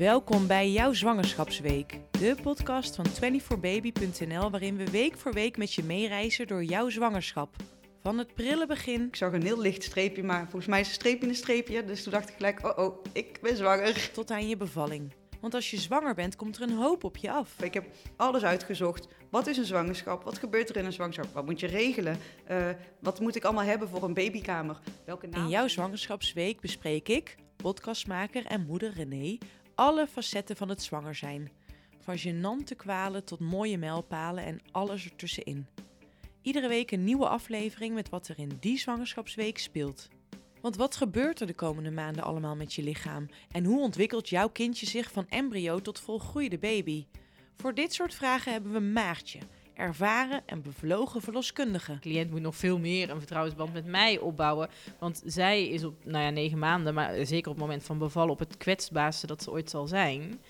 Welkom bij jouw zwangerschapsweek, de podcast van 24baby.nl waarin we week voor week met je meereizen door jouw zwangerschap. Van het prille begin Ik zag een heel licht streepje, maar volgens mij is een streepje een streepje. Dus toen dacht ik gelijk, oh oh, ik ben zwanger. tot aan je bevalling. Want als je zwanger bent, komt er een hoop op je af. Ik heb alles uitgezocht. Wat is een zwangerschap? Wat gebeurt er in een zwangerschap? Wat moet je regelen? Eh, wat moet ik allemaal hebben voor een babykamer? Welke naam? In jouw zwangerschapsweek bespreek ik, podcastmaker en moeder René, alle facetten van het zwanger zijn. Van gênante kwalen tot mooie mijlpalen en alles ertussenin. Iedere week een nieuwe aflevering met wat er in die zwangerschapsweek speelt. Want wat gebeurt er de komende maanden allemaal met je lichaam? En hoe ontwikkelt jouw kindje zich van embryo tot volgroeide baby? Voor dit soort vragen hebben we Maartje, ervaren en bevlogen verloskundige. De cliënt moet nog veel meer een vertrouwensband met mij opbouwen. Want zij is op, nou ja, negen maanden, maar zeker op het moment van bevallen, op het kwetsbaarste dat ze ooit zal zijn.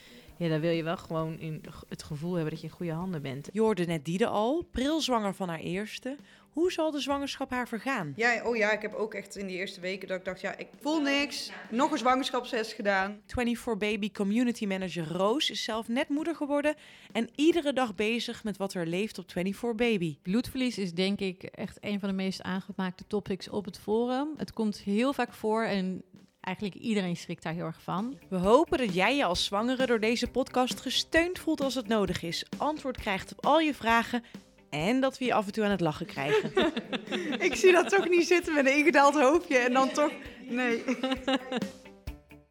Ja, dan wil je wel gewoon in het gevoel hebben dat je in goede handen bent. Je hoorde net Diede al, prilzwanger van haar eerste. Hoe zal de zwangerschap haar vergaan? Ja, oh ja, ik heb ook echt in die eerste weken dat ik dacht, ja, ik voel niks. Nog een zwangerschapstest gedaan. 24 Baby Community Manager Roos is zelf net moeder geworden en iedere dag bezig met wat er leeft op 24 Baby. Bloedverlies is denk ik echt een van de meest aangemaakte topics op het forum. Het komt heel vaak voor en eigenlijk iedereen schrikt daar heel erg van. We hopen dat jij je als zwangere door deze podcast gesteund voelt als het nodig is, antwoord krijgt op al je vragen en dat we je af en toe aan het lachen krijgen. ik zie dat toch niet zitten met een ingedaald hoofdje en dan toch... Nee.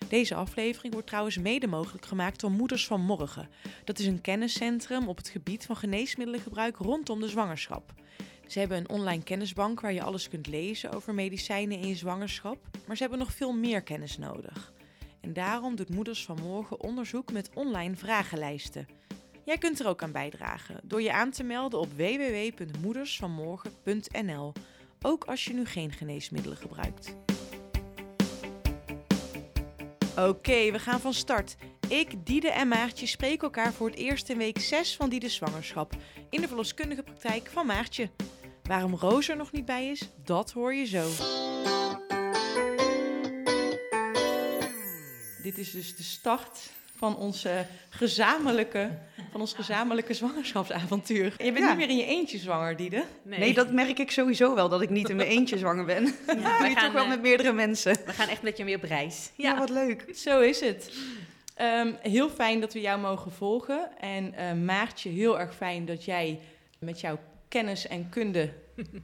Deze aflevering wordt trouwens mede mogelijk gemaakt door Moeders van Morgen. Dat is een kenniscentrum op het gebied van geneesmiddelengebruik rondom de zwangerschap. Ze hebben een online kennisbank waar je alles kunt lezen over medicijnen in je zwangerschap, maar ze hebben nog veel meer kennis nodig. En daarom doet Moeders van Morgen onderzoek met online vragenlijsten. Jij kunt er ook aan bijdragen door je aan te melden op www.moedersvanmorgen.nl, ook als je nu geen geneesmiddelen gebruikt. Oké, we gaan van start. Ik, Diede en Maartje spreken elkaar voor het eerst in week 6 van Diede's zwangerschap in de verloskundige praktijk van Maartje. Waarom Roos er nog niet bij is, dat hoor je zo. Dit is dus de start van onze gezamenlijke, van ons gezamenlijke zwangerschapsavontuur. Je bent Ja. niet meer in je eentje zwanger, Diede. Nee. dat merk ik sowieso wel, dat ik niet in mijn eentje zwanger ben. Ja, gaan, toch wel eh, met meerdere mensen. We gaan echt met je meer op reis. Ja, wat leuk. Zo is het. Ehm, heel fijn dat we jou mogen volgen. En eh, Maartje, heel erg fijn dat jij met jouw kennis en kunde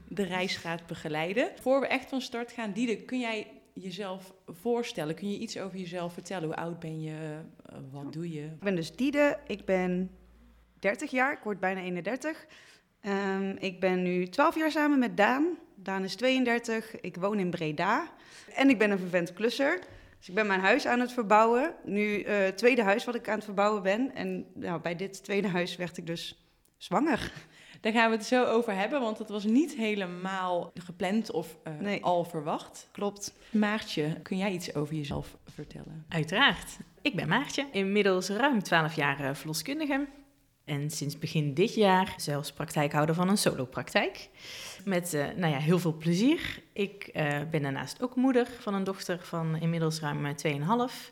de reis gaat begeleiden. Voor we echt van start gaan, Diede, kun jij jezelf voorstellen? Kun je iets over jezelf vertellen? Hoe oud ben je? Eh, wat doe je? Ik ben dus Diede, ik ben 30 jaar, ik word bijna 31. Ehm, ik ben nu 12 jaar samen met Daan. Daan is 32, ik woon in Breda. En ik ben een vervent klusser. Dus ik ben mijn huis aan het verbouwen. Nu eh, het tweede huis wat ik aan het verbouwen ben. En nou, bij dit tweede huis werd ik dus zwanger. Daar gaan we het zo over hebben, want het was niet helemaal gepland of eh, Nee. al verwacht. Klopt. Maartje, kun jij iets over jezelf vertellen? Uiteraard. Ik ben Maartje, inmiddels ruim 12 jaar eh, verloskundige. En sinds begin dit jaar zelfs praktijkhouder van een solopraktijk. Met eh, nou ja, heel veel plezier. Ik eh, ben daarnaast ook moeder van een dochter van inmiddels ruim eh, 2,5.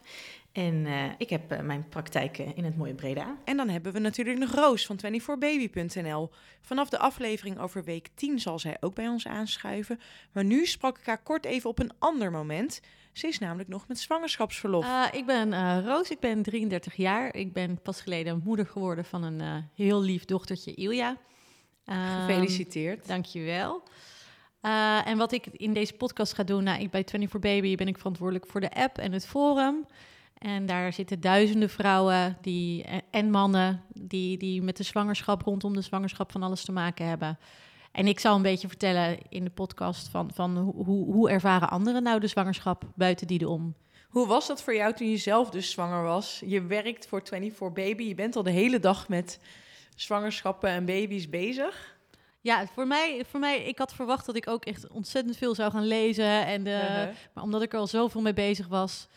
En eh, ik heb eh, mijn praktijk eh, in het mooie Breda. En dan hebben we natuurlijk nog Roos van 24baby.nl. Vanaf de aflevering over week 10 zal zij ook bij ons aanschuiven. Maar nu sprak ik haar kort even op een ander moment. Ze is namelijk nog met zwangerschapsverlof. Eh, ik ben eh, Roos, ik ben 33 jaar. Ik ben pas geleden moeder geworden van een eh, heel lief dochtertje, Ilja. Ehm, Gefeliciteerd. Dankjewel. Eh en wat ik in deze podcast ga doen, nou, ik bij 24baby ben ik verantwoordelijk voor de app en het forum. En daar zitten duizenden vrouwen die, eh, en mannen die, die met de zwangerschap, rondom de zwangerschap van alles te maken hebben. En ik zal een beetje vertellen in de podcast van, van hoe, hoe- ervaren anderen nou de zwangerschap buiten die om. Hoe was dat voor jou toen je zelf dus zwanger was? Je werkt voor 24baby. Je bent al de hele dag met zwangerschappen en baby's bezig. Ja, voor mij, voor mij, ik had verwacht dat ik ook echt ontzettend veel zou gaan lezen. En de, Uh-huh. Maar omdat ik er al zoveel mee bezig was,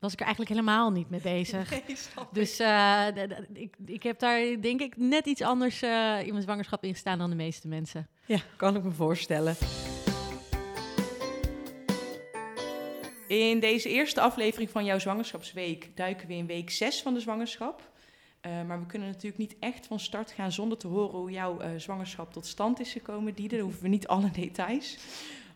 was ik er eigenlijk helemaal niet mee bezig. Nee. Dus eh, ik, ik heb daar denk ik net iets anders eh, in mijn zwangerschap in gestaan dan de meeste mensen. Ja, kan ik me voorstellen. In deze eerste aflevering van jouw zwangerschapsweek duiken we in week 6 van de zwangerschap. Uh, maar we kunnen natuurlijk niet echt van start gaan zonder te horen hoe jouw uh, zwangerschap tot stand is gekomen. Diede, dan hoeven we niet alle details.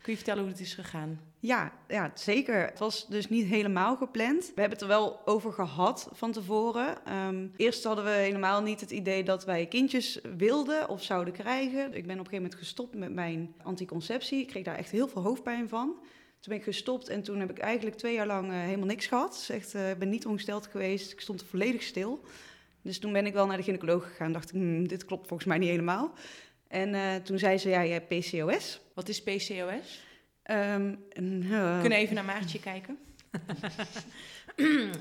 Kun je vertellen hoe het is gegaan? Ja, ja, zeker. Het was dus niet helemaal gepland. We hebben het er wel over gehad van tevoren. Um, eerst hadden we helemaal niet het idee dat wij kindjes wilden of zouden krijgen. Ik ben op een gegeven moment gestopt met mijn anticonceptie. Ik kreeg daar echt heel veel hoofdpijn van. Toen ben ik gestopt en toen heb ik eigenlijk twee jaar lang uh, helemaal niks gehad. Dus echt, uh, ik ben niet ongesteld geweest. Ik stond volledig stil. Dus toen ben ik wel naar de gynaecoloog gegaan. Dacht ik, hm, dit klopt volgens mij niet helemaal. En uh, toen zei ze, ja, je hebt PCOS. Wat is PCOS? Um, uh, Kunnen even naar Maartje kijken?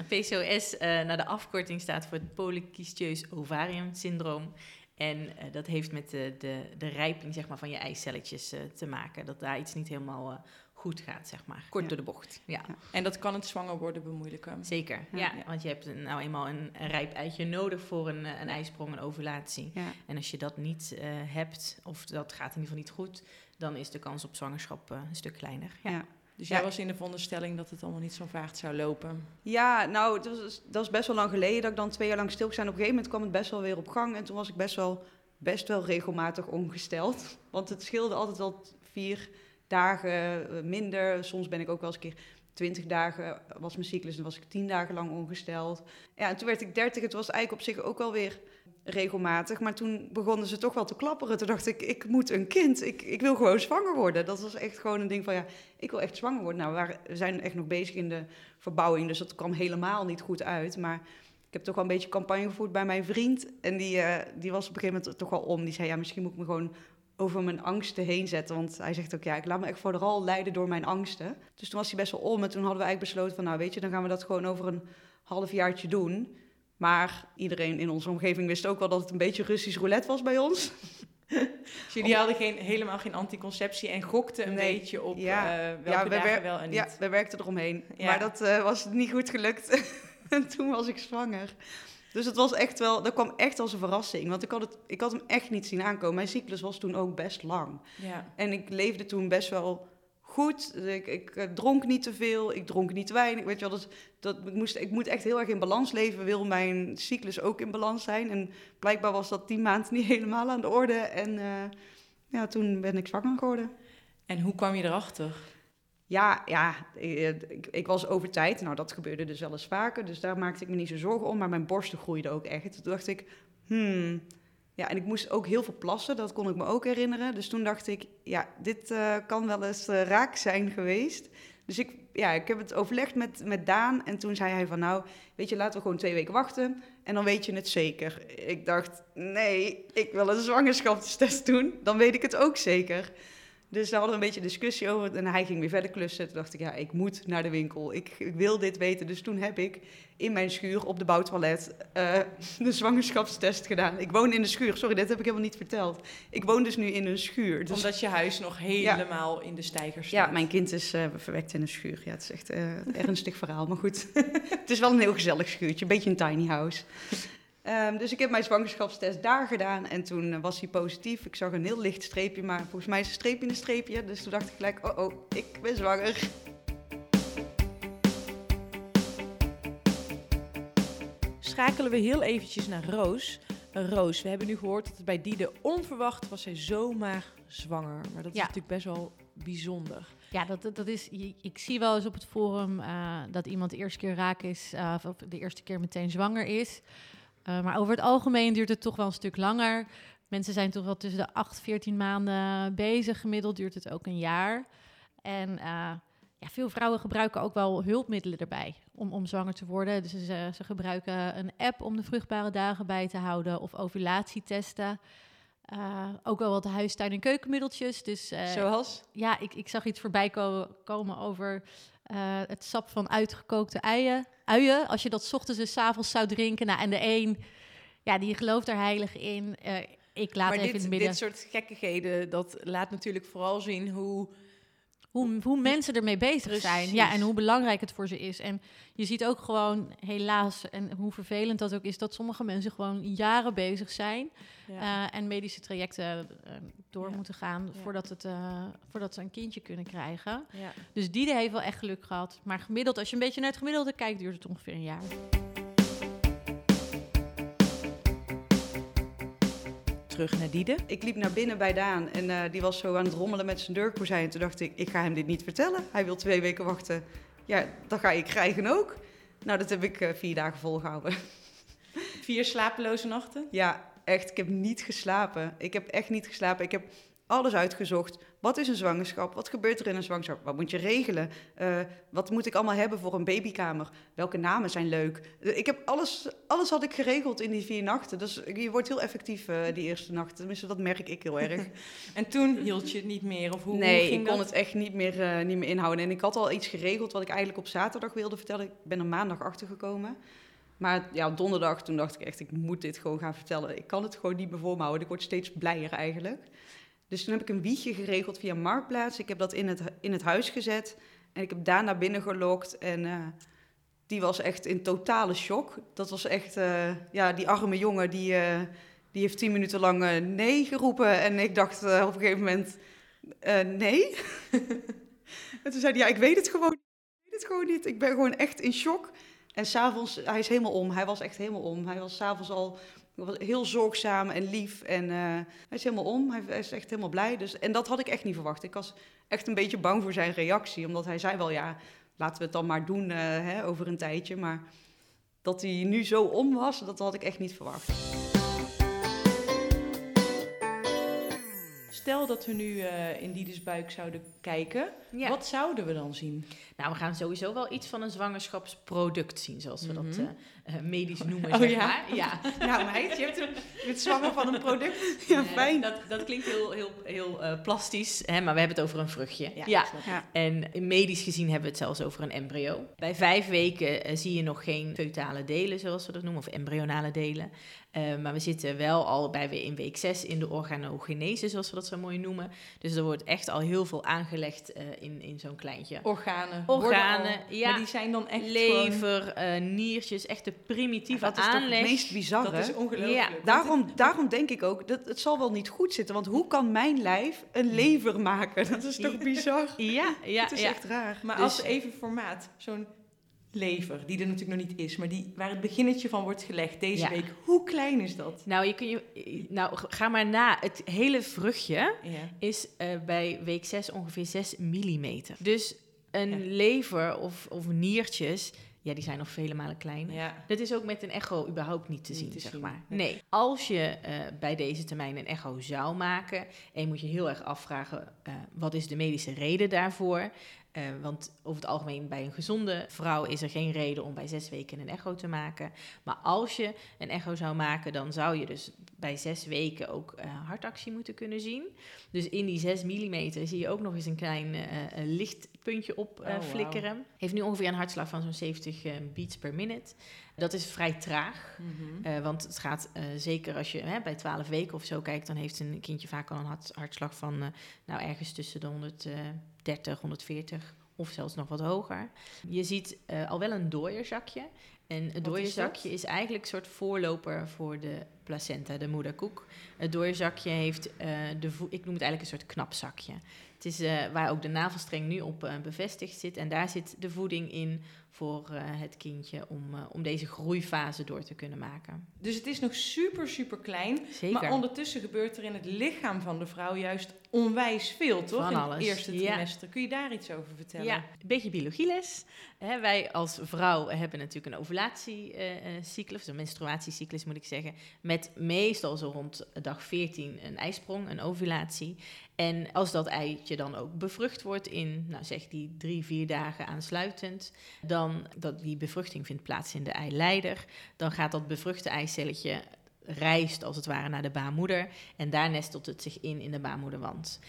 PCOS, uh, nou de afkorting staat voor het polykystieus ovarium syndroom. En uh, dat heeft met de, de, de rijping zeg maar, van je eicelletjes te maken. Dat daar iets niet helemaal goed gaat, zeg maar. Kort Ja. door de bocht. Ja, Ja. En dat kan het zwanger worden bemoeilijken. zeker. Ja, Ja. want je hebt nou eenmaal een, een rijp eitje nodig voor een, eh, een ijsprong, een ovulatie. Ja, En als je dat niet eh, hebt, of dat gaat in ieder geval niet goed, dan is de kans op zwangerschap eh, een stuk kleiner. Ja. ja. Dus jij Ja. was in de veronderstelling dat het allemaal niet zo vaart zou lopen. Ja, nou, dat was, dat is best wel lang geleden dat ik dan twee jaar lang stil zijn. Op een gegeven moment kwam het best wel weer op gang. En toen was ik best wel, best wel regelmatig ongesteld. Want het scheelde altijd wel vier dagen eh, minder. Soms ben ik ook wel eens een keer twintig dagen was mijn cyclus. Dan was ik tien dagen lang ongesteld. Ja, en toen werd ik dertig. Het was eigenlijk op zich ook wel weer regelmatig. Maar toen begonnen ze toch wel te klapperen. Toen dacht ik, ik moet een kind. Ik, ik wil gewoon zwanger worden. Dat was echt gewoon een ding van, ja, ik wil echt zwanger worden. Nou, we, zijn echt nog bezig in de verbouwing. Dus dat kwam helemaal niet goed uit. Maar ik heb toch wel een beetje campagne gevoerd bij mijn vriend. En die, eh, die was op een gegeven moment toch wel om. Die zei, ja, misschien moet ik me gewoon over mijn angsten heen zetten. Want hij zegt ook, ja, ik laat me echt vooral leiden door mijn angsten. Dus toen was hij best wel om. En toen hadden we eigenlijk besloten van, nou weet je, dan gaan we dat gewoon over een halfjaartje doen. Maar iedereen in onze omgeving wist ook wel dat het een beetje Russisch roulette was bij ons. Dus jullie hadden geen, helemaal geen anticonceptie en gokten een Nee. beetje op Ja. eh, welke Ja, we dagen wer- wel en niet. Ja, we werkten eromheen. Ja. Maar dat eh, was niet goed gelukt. en toen was ik zwanger. Dus het was echt wel, dat kwam echt als een verrassing. Want ik had, het, ik had hem echt niet zien aankomen. Mijn cyclus was toen ook best lang. Ja. En ik leefde toen best wel goed. Ik, ik eh, dronk niet te veel, ik dronk niet te weinig. Weet je wel, dat, dat, ik, moest, ik moet echt heel erg in balans leven. Wil mijn cyclus ook in balans zijn? En blijkbaar was dat tien maanden niet helemaal aan de orde. En eh, ja, toen ben ik zwanger geworden. En hoe kwam je erachter? Ja, ja ik, ik, ik was over tijd. Nou, dat gebeurde dus wel eens vaker. Dus daar maakte ik me niet zo zorgen om. Maar mijn borsten groeiden ook echt. Toen dacht ik, hmm. Ja, en ik moest ook heel veel plassen. Dat kon ik me ook herinneren. Dus toen dacht ik, ja, dit eh, kan wel eens eh, raak zijn geweest. Dus ik, ja, ik heb het overlegd met, met Daan. En toen zei hij van, nou, weet je, laten we gewoon twee weken wachten. En dan weet je het zeker. Ik dacht, nee, ik wil een zwangerschapstest doen. Dan weet ik het ook zeker. Dus daar hadden we een beetje discussie over. En hij ging weer verder klussen. Toen dacht ik, ja, ik moet naar de winkel. Ik, ik wil dit weten. Dus toen heb ik in mijn schuur op de bouwtoilet eh, de zwangerschapstest gedaan. Ik woon in de schuur. Sorry, dat heb ik helemaal niet verteld. Ik woon dus nu in een schuur. Dus, Omdat je huis nog helemaal in de stijger staat. ja, mijn kind is eh, verwekt in een schuur. Ja, het is echt eh, een ernstig verhaal. Maar goed, het is wel een heel gezellig schuurtje. Een beetje een tiny house. Ehm, dus ik heb mijn zwangerschapstest daar gedaan en toen eh, was hij positief. Ik zag een heel licht streepje, maar volgens mij is een streepje een streepje. Dus toen dacht ik gelijk, oh oh, ik ben zwanger. Schakelen we heel eventjes naar Roos. Eh, Roos, we hebben nu gehoord dat het bij Diede onverwacht was zij zomaar zwanger. Maar dat is natuurlijk best wel bijzonder. Ja, dat, dat, is, ik zie wel eens op het forum eh, dat iemand de eerste keer raak is, eh, of de eerste keer meteen zwanger is. Eh, maar over het algemeen duurt het toch wel een stuk langer. Mensen zijn toch wel tussen de 8, 14 maanden bezig. Gemiddeld duurt het ook een jaar. En eh, ja, veel vrouwen gebruiken ook wel hulpmiddelen erbij om, om zwanger te worden. Dus ze, ze gebruiken een app om de vruchtbare dagen bij te houden of ovulatietesten. Eh, ook wel wat huistuin- en keukenmiddeltjes. Dus, Zoals? ja, ik, ik zag iets voorbij ko- komen over het sap van uitgekookte uien. uien. Als je dat 's ochtends en 's avonds zou drinken. Nou, en de een, ja, die gelooft er heilig in. Eh, ik laat maar even in dit, het midden. dit soort gekkigheden, dat laat natuurlijk vooral zien hoe hoe, hoe mensen ermee bezig zijn. Ja, en hoe belangrijk het voor ze is. En je ziet ook gewoon, helaas, en hoe vervelend dat ook is, dat sommige mensen gewoon jaren bezig zijn. Ja. eh, en medische trajecten eh, door Ja. moeten gaan Ja. voordat, het, eh, voordat ze een kindje kunnen krijgen. Dus die heeft wel echt geluk gehad. Maar gemiddeld, als je een beetje naar het gemiddelde kijkt, duurt het ongeveer een jaar. Terug naar Diede. Ik liep naar binnen bij Daan en eh, die was zo aan het rommelen met zijn deurkozijn. Toen dacht ik, ik ga hem dit niet vertellen. Hij wil twee weken wachten. Ja, dat ga ik krijgen ook. Nou, dat heb ik eh, vier dagen volgehouden. Vier slapeloze nachten. Ja, echt, ik heb niet geslapen. Ik heb echt niet geslapen. Ik heb alles uitgezocht. Wat is een zwangerschap? Wat gebeurt er in een zwangerschap? Wat moet je regelen? Eh, wat moet ik allemaal hebben voor een babykamer? Welke namen zijn leuk? Eh, ik heb alles, alles had ik geregeld in die vier nachten. Dus je wordt heel effectief eh, die eerste nacht. Tenminste, dat merk ik heel erg. En toen hield je het niet meer? Of hoe, nee, hoe ging ik kon dat? het echt niet meer, niet meer inhouden. En ik had al iets geregeld wat ik eigenlijk op zaterdag wilde vertellen. Ik ben er maandag achter gekomen. Maar ja, donderdag, toen dacht ik echt, ik moet dit gewoon gaan vertellen. Ik kan het gewoon niet meer voor me houden. Ik word steeds blijer eigenlijk. Dus toen heb ik een wiegje geregeld via Marktplaats. Ik heb dat in het, in het huis gezet. En ik heb daar naar binnen gelokt. En eh, die was echt in totale shock. Dat was echt, eh, ja, die arme jongen, die, eh, die heeft tien minuten lang nee geroepen. En ik dacht op een gegeven moment, nee. en toen zei hij, ja, ik weet het gewoon niet. Ik weet het gewoon niet. Ik ben gewoon echt in shock. En s'avonds, hij is helemaal om. Hij was echt helemaal om. Hij was s'avonds al heel zorgzaam en lief. En eh, hij is helemaal om. Hij, is echt helemaal blij. Dus, en dat had ik echt niet verwacht. Ik was echt een beetje bang voor zijn reactie. Omdat hij zei wel, ja, laten we het dan maar doen eh, hè, over een tijdje. Maar dat hij nu zo om was, dat had ik echt niet verwacht. Stel dat we nu eh, in Diedes buik zouden kijken. Ja. Wat zouden we dan zien? Nou, we gaan sowieso wel iets van een zwangerschapsproduct zien, zoals we dat Mhm. eh, eh, medisch noemen, Oh, zeg ja? maar. Ja. Nou meid, je, hebt een, je bent zwanger van een product. Ja, fijn. Dat, dat klinkt heel, heel, heel eh, plastisch, hè, maar we hebben het over een vruchtje. Ja. En medisch gezien hebben we het zelfs over een embryo. Bij vijf weken zie je nog geen feutale delen, zoals we dat noemen, of embryonale delen. Eh, maar we zitten wel al bij weer in week 6 in de organogenese, zoals we dat zo mooi noemen. Dus er wordt echt al heel veel aangelegd eh, in, in zo'n kleintje. Organen. Organen, al- ja. Maar die zijn dan echt gewoon- Lever, eh, niertjes, echt de primitieve dat is toch aanleg. het meest bizarre? Dat is ongelooflijk. Ja, Daarom, daarom denk ik ook, dat het zal wel niet goed zitten. Want hoe kan mijn lijf een lever maken? Dat is toch bizar? Ja, ja, Het is ja. echt raar. Maar Dus- als even formaat, zo'n lever, die er natuurlijk nog niet is, maar die, waar het beginnetje van wordt gelegd deze Ja. week, hoe klein is dat? Nou, je kun je, nou, ga maar na. Het hele vruchtje Ja. is eh, bij week 6 ongeveer 6 millimeter. Dus een Ja. lever of, of niertjes, ja, die zijn nog vele malen kleiner. ja. Dat is ook met een echo überhaupt niet te Niet zien, te zeg zien, maar. nee. Nee. Als je eh, bij deze termijn een echo zou maken, en je moet je heel erg afvragen, eh, wat is de medische reden daarvoor? Eh, want over het algemeen bij een gezonde vrouw is er geen reden om bij zes weken een echo te maken. Maar als je een echo zou maken, dan zou je dus bij zes weken ook eh, hartactie moeten kunnen zien. Dus in die 6 mm zie je ook nog eens een klein eh, lichtpuntje op Oh. Heeft nu ongeveer een hartslag van zo'n 70 eh, beats per minute. Dat is vrij traag. Mhm. Want het gaat zeker als je hè, bij 12 weken of zo kijkt, dan heeft een kindje vaak al een hart, hartslag van nou, ergens tussen de 130, 140 of zelfs nog wat hoger. Je ziet eh, al wel een dooierzakje. En het is dooierzakje is, eigenlijk een soort voorloper voor de placenta, de moederkoek. Het dooierzakje heeft, eh, de ik noem het eigenlijk een soort knapzakje. Het is eh, waar ook de navelstreng nu op eh, bevestigd zit. En daar zit de voeding in voor eh, het kindje om, om deze groeifase door te kunnen maken. Dus het is nog super, super klein. Zeker. Maar ondertussen gebeurt er in het lichaam van de vrouw juist onwijs veel, toch? Van in alles, het eerste ja. trimester. Kun je daar iets over vertellen? Ja, een beetje biologieles. Hè, wij als vrouw hebben natuurlijk een ovulatiecyclus, of een menstruatiecyclus moet ik zeggen, met meestal zo rond dag 14 een ijsprong, een ovulatie. En als dat eitje dan ook bevrucht wordt in, nou zeg die drie, vier dagen aansluitend, dan dat die bevruchting vindt plaats in de eileider, dan gaat dat bevruchte eicelletje reist als het ware naar de baarmoeder en daar nestelt het zich in in de baarmoederwand.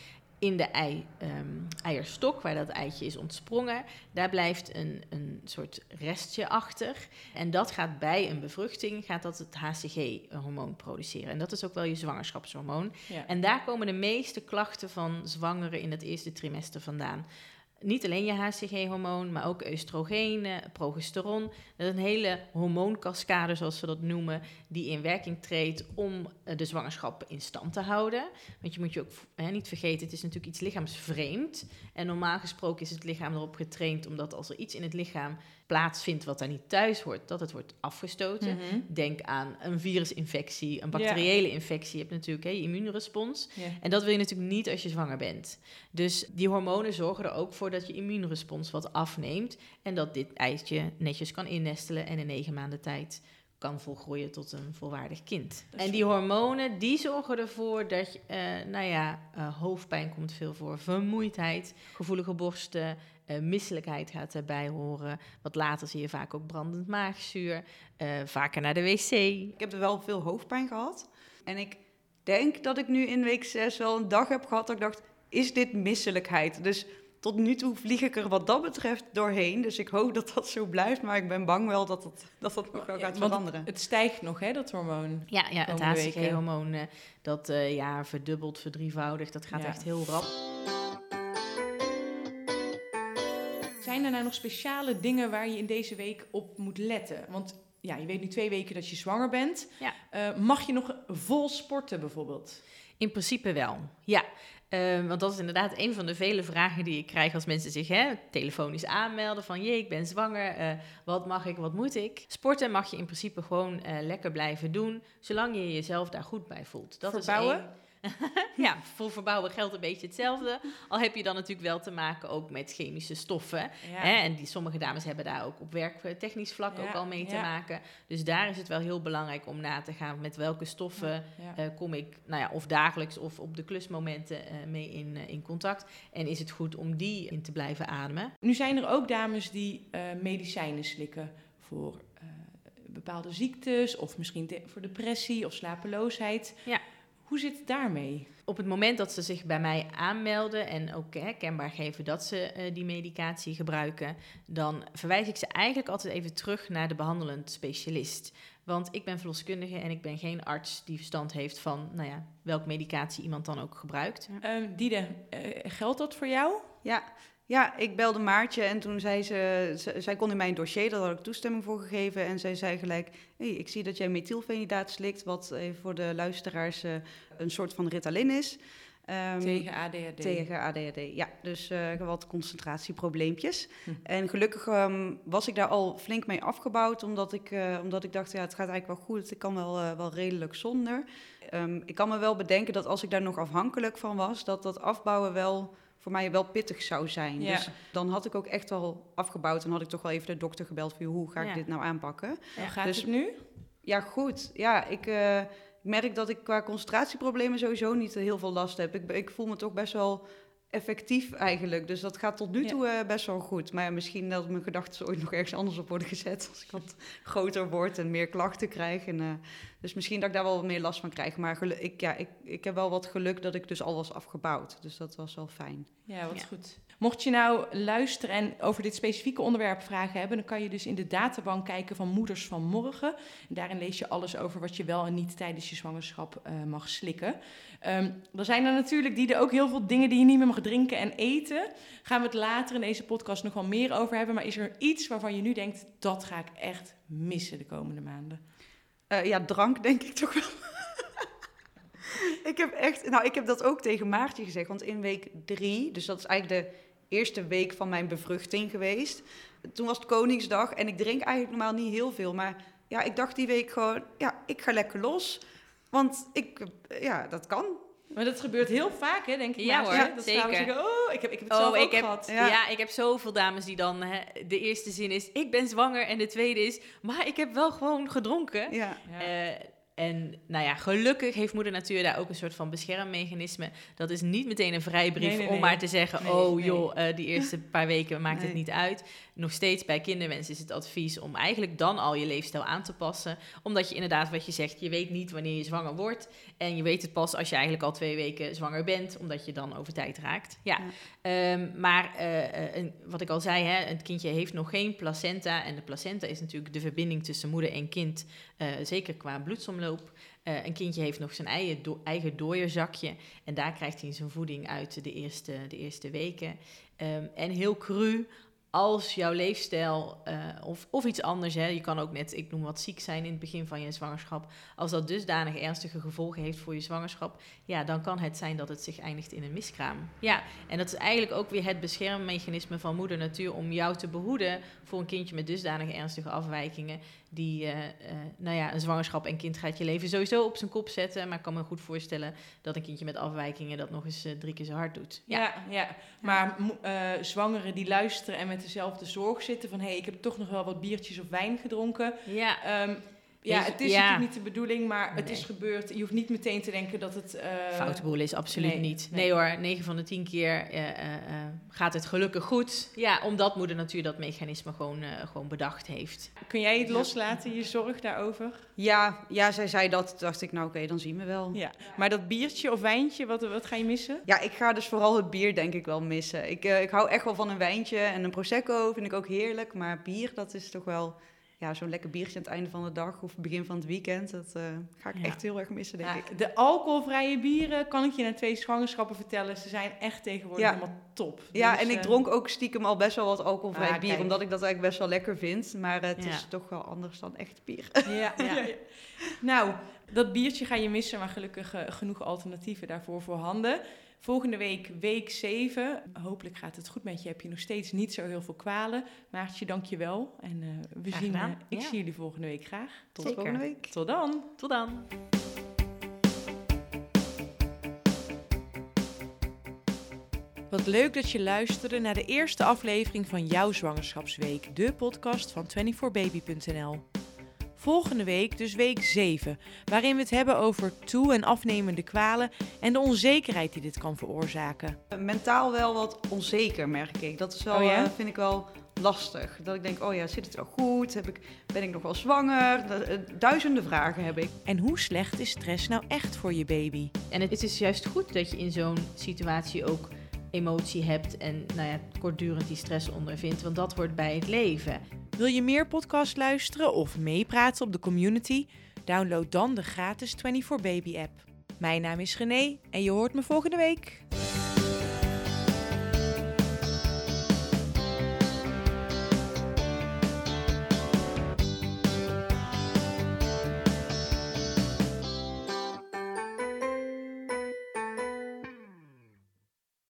In de ei, ehm, eierstok, waar dat eitje is ontsprongen, daar blijft een, een soort restje achter. En dat gaat bij een bevruchting, gaat dat het HCG-hormoon produceren. En dat is ook wel je zwangerschapshormoon. Ja. En daar komen de meeste klachten van zwangeren in het eerste trimester vandaan. Niet alleen je HCG-hormoon, maar ook oestrogenen, progesteron. Dat is een hele hormoonkaskade, zoals we dat noemen, die in werking treedt om eh, de zwangerschap in stand te houden. Want je moet je ook hè, niet vergeten, het is natuurlijk iets lichaamsvreemd. En normaal gesproken is het lichaam erop getraind, omdat als er iets in het lichaam plaatsvindt wat daar niet thuis hoort, dat het wordt afgestoten. Mhm. Denk aan een virusinfectie, een bacteriële infectie. Je hebt natuurlijk hè, je immuunrespons. Ja. En dat wil je natuurlijk niet als je zwanger bent. Dus die hormonen zorgen er ook voor dat je immuunrespons wat afneemt. En dat dit eitje netjes kan innestelen en in negen maanden tijd kan volgroeien tot een volwaardig kind. En die hormonen die zorgen ervoor dat je, eh, nou ja, eh, hoofdpijn komt veel voor, vermoeidheid, gevoelige borsten, eh, misselijkheid gaat erbij horen. Wat later zie je vaak ook brandend maagzuur, vaker naar de wc. Ik heb er wel veel hoofdpijn gehad. En ik denk dat ik nu in week 6 wel een dag heb gehad dat ik dacht, is dit misselijkheid? Dus tot nu toe vlieg ik er wat dat betreft doorheen. Dus ik hoop dat dat zo blijft. Maar ik ben bang wel dat het, dat, dat nog wel gaat veranderen. Het, het stijgt nog, hè, dat hormoon. Ja, ja het. HCG-hormoon eh, dat eh, ja, verdubbelt, verdrievoudigt, dat gaat Ja. echt heel rap. Zijn er nou nog speciale dingen waar je in deze week op moet letten? Want ja, je weet nu twee weken dat je zwanger bent. Ja. Eh, mag je nog vol sporten bijvoorbeeld? In principe wel, ja. Eh, want dat is inderdaad een van de vele vragen die ik krijg als mensen zich hè, telefonisch aanmelden. Van jee, ik ben zwanger, eh, wat mag ik, wat moet ik? Sporten mag je in principe gewoon eh, lekker blijven doen, zolang je jezelf daar goed bij voelt. Dat Verbouwen? Is één- ja, voor verbouwen geldt een beetje hetzelfde. Al heb je dan natuurlijk wel te maken ook met chemische stoffen. Hè? En die, sommige dames hebben daar ook op werktechnisch vlak Ja, ook al mee te ja. maken. Dus daar is het wel heel belangrijk om na te gaan met welke stoffen eh, kom ik, nou ja, of dagelijks of op de klusmomenten eh, mee in, eh, in contact. En is het goed om die in te blijven ademen? Nu zijn er ook dames die medicijnen slikken voor bepaalde ziektes of misschien de- voor depressie of slapeloosheid. Ja. Hoe zit het daarmee? Op het moment dat ze zich bij mij aanmelden en ook hè, kenbaar geven dat ze eh, die medicatie gebruiken, dan verwijs ik ze eigenlijk altijd even terug naar de behandelend specialist. Want ik ben verloskundige en ik ben geen arts die verstand heeft van nou ja, welke medicatie iemand dan ook gebruikt. Eh Diede, eh, geldt dat voor jou? Ja, ja, ik belde Maartje en toen zei ze, ze- zij kon in mijn dossier, daar had ik toestemming voor gegeven. En zij zei gelijk, hey, ik zie dat jij methylfenidaat slikt, wat even voor de luisteraars eh, een soort van Ritalin is. Ehm, Tegen ADHD? Tegen ADHD, ja. Dus eh, wat concentratieprobleempjes. Hm. En gelukkig ehm, was ik daar al flink mee afgebouwd, omdat ik, eh, omdat ik dacht, ja, het gaat eigenlijk wel goed. Ik kan wel, eh, wel redelijk zonder. Ehm, ik kan me wel bedenken dat als ik daar nog afhankelijk van was, dat dat afbouwen wel voor mij wel pittig zou zijn. Ja. Dus dan had ik ook echt wel afgebouwd en had ik toch wel even de dokter gebeld van hoe ga ik Ja. dit nou aanpakken. Hoe gaat Dus- het nu? Ja, goed. Ja, ik eh, ik merk dat ik qua concentratieproblemen sowieso niet heel veel last heb. Ik, ik voel me toch best wel effectief eigenlijk. Dus dat gaat tot nu Ja. toe eh, best wel goed. Maar ja, misschien dat mijn gedachten ooit nog ergens anders op worden gezet. Als ik wat groter word en meer klachten krijg. En, eh, dus misschien dat ik daar wel wat meer last van krijg. Maar ik, ja, ik, ik heb wel wat geluk dat ik dus al was afgebouwd. Dus dat was wel fijn. Ja, wat Ja. goed. Mocht je nou luisteren en over dit specifieke onderwerp vragen hebben, dan kan je dus in de databank kijken van Moeders van Morgen. En daarin lees je alles over wat je wel en niet tijdens je zwangerschap eh, mag slikken. Ehm er zijn er natuurlijk die er ook heel veel dingen die je niet meer mag drinken en eten. Gaan we het later in deze podcast nog wel meer over hebben. Maar is er iets waarvan je nu denkt, dat ga ik echt missen de komende maanden? Eh, ja, drank denk ik toch wel. ik heb echt, nou, ik heb dat ook tegen Maartje gezegd, want in week drie, dus dat is eigenlijk de eerste week van mijn bevruchting geweest. Toen was het Koningsdag en ik drink eigenlijk normaal niet heel veel, maar ja, ik dacht die week gewoon, ja, ik ga lekker los, want ik, ja, dat kan. Maar dat gebeurt heel vaak, hè, denk ik. Ja Maartje. hoor, dat zeker. zeggen, oh, ik heb, ik heb het zelf ook ik heb, gehad. ja. Ja. ik heb zoveel dames die dan... Hè, de eerste zin is, ik ben zwanger. En de tweede is, maar ik heb wel gewoon gedronken. Ja. Eh, en nou ja, gelukkig heeft moeder natuur daar ook een soort van beschermmechanisme. Dat is niet meteen een vrijbrief Nee, nee, om maar te zeggen: Nee, oh nee. joh, eh, die eerste paar weken maakt het niet uit. Nog steeds bij kinderwens is het advies om eigenlijk dan al je leefstijl aan te passen. Omdat je inderdaad, wat je zegt, je weet niet wanneer je zwanger wordt. En je weet het pas als je eigenlijk al twee weken zwanger bent, omdat je dan over tijd raakt. Ja. Ehm, maar eh, eh, een- wat ik al zei, hè, het kindje heeft nog geen placenta. En de placenta is natuurlijk de verbinding tussen moeder en kind, eh, zeker qua bloedsomloop. Een kindje heeft nog zijn eigen, do- eigen dooierzakje. En daar krijgt hij zijn voeding uit de eerste, de eerste weken. Ehm, en heel cru, als jouw leefstijl eh, of, of iets anders, hè, je kan ook net, ik noem wat ziek zijn in het begin van je zwangerschap, als dat dusdanig ernstige gevolgen heeft voor je zwangerschap, ja, dan kan het zijn dat het zich eindigt in een miskraam. Ja, en dat is eigenlijk ook weer het beschermmechanisme van moeder natuur om jou te behoeden voor een kindje met dusdanig ernstige afwijkingen, die, eh, eh, nou ja, een zwangerschap en kind gaat je leven sowieso op zijn kop zetten, maar ik kan me goed voorstellen dat een kindje met afwijkingen dat nog eens drie keer zo hard doet. Ja, ja. maar mo- eh, zwangeren die luisteren en met dezelfde zorg zitten van... hé, hey, ik heb toch nog wel wat biertjes of wijn gedronken. Ja, Ehm, ja, het is ja. natuurlijk niet de bedoeling, maar het Nee. is gebeurd. Je hoeft niet meteen te denken dat het... eh, Foute boel is absoluut nee, niet. nee. Nee. hoor, 9 van de 10 keer eh, eh, eh, gaat het gelukkig goed. Ja, omdat moeder natuur dat mechanisme gewoon, eh, gewoon bedacht heeft. Kun jij het loslaten, je zorg daarover? Ja, ja, zij zei dat. Toen dacht ik, nou oké, dan zien we wel. Ja. Maar dat biertje of wijntje, wat, wat ga je missen? Ja, ik ga dus vooral het bier denk ik wel missen. Ik, eh, ik hou echt wel van een wijntje en een prosecco vind ik ook heerlijk. Maar bier, dat is toch wel ja, zo'n lekker biertje aan het einde van de dag of begin van het weekend. Dat eh, ga ik Ja. echt heel erg missen, denk Ja, ik. de alcoholvrije bieren, kan ik je na twee zwangerschappen vertellen, ze zijn echt tegenwoordig Ja. helemaal top. Ja, Dus, en ik eh, dronk ook stiekem al best wel wat alcoholvrij Ah, bier, kijk. omdat ik dat eigenlijk best wel lekker vind. Maar het is toch wel anders dan echt bier. Ja, ja. ja. Nou, dat biertje ga je missen, maar gelukkig eh, genoeg alternatieven daarvoor voorhanden. Volgende week, week 7. Hopelijk gaat het goed met je. Heb je nog steeds niet zo heel veel kwalen. Maartje, dank je wel. En eh, we Graag zien, eh, ik Ja. zie jullie volgende week graag. Tot Zeker. volgende week. Tot dan. Tot dan. Wat leuk dat je luisterde naar de eerste aflevering van Jouw Zwangerschapsweek, de podcast van 24baby.nl. Volgende week dus week 7, waarin we het hebben over toe- en afnemende kwalen en de onzekerheid die dit kan veroorzaken. Mentaal wel wat onzeker, merk ik. Dat is wel, Oh ja? eh, vind ik wel lastig. Dat ik denk, oh ja, zit het wel goed? Heb ik, ben ik nog wel zwanger? Eh, duizenden vragen heb ik. En hoe slecht is stress nou echt voor je baby? En het is juist goed dat je in zo'n situatie ook emotie hebt en nou ja, kortdurend die stress ondervindt, want dat hoort bij het leven. Wil je meer podcast luisteren of meepraten op de community? Download dan de gratis 24baby app. Mijn naam is René en je hoort me volgende week.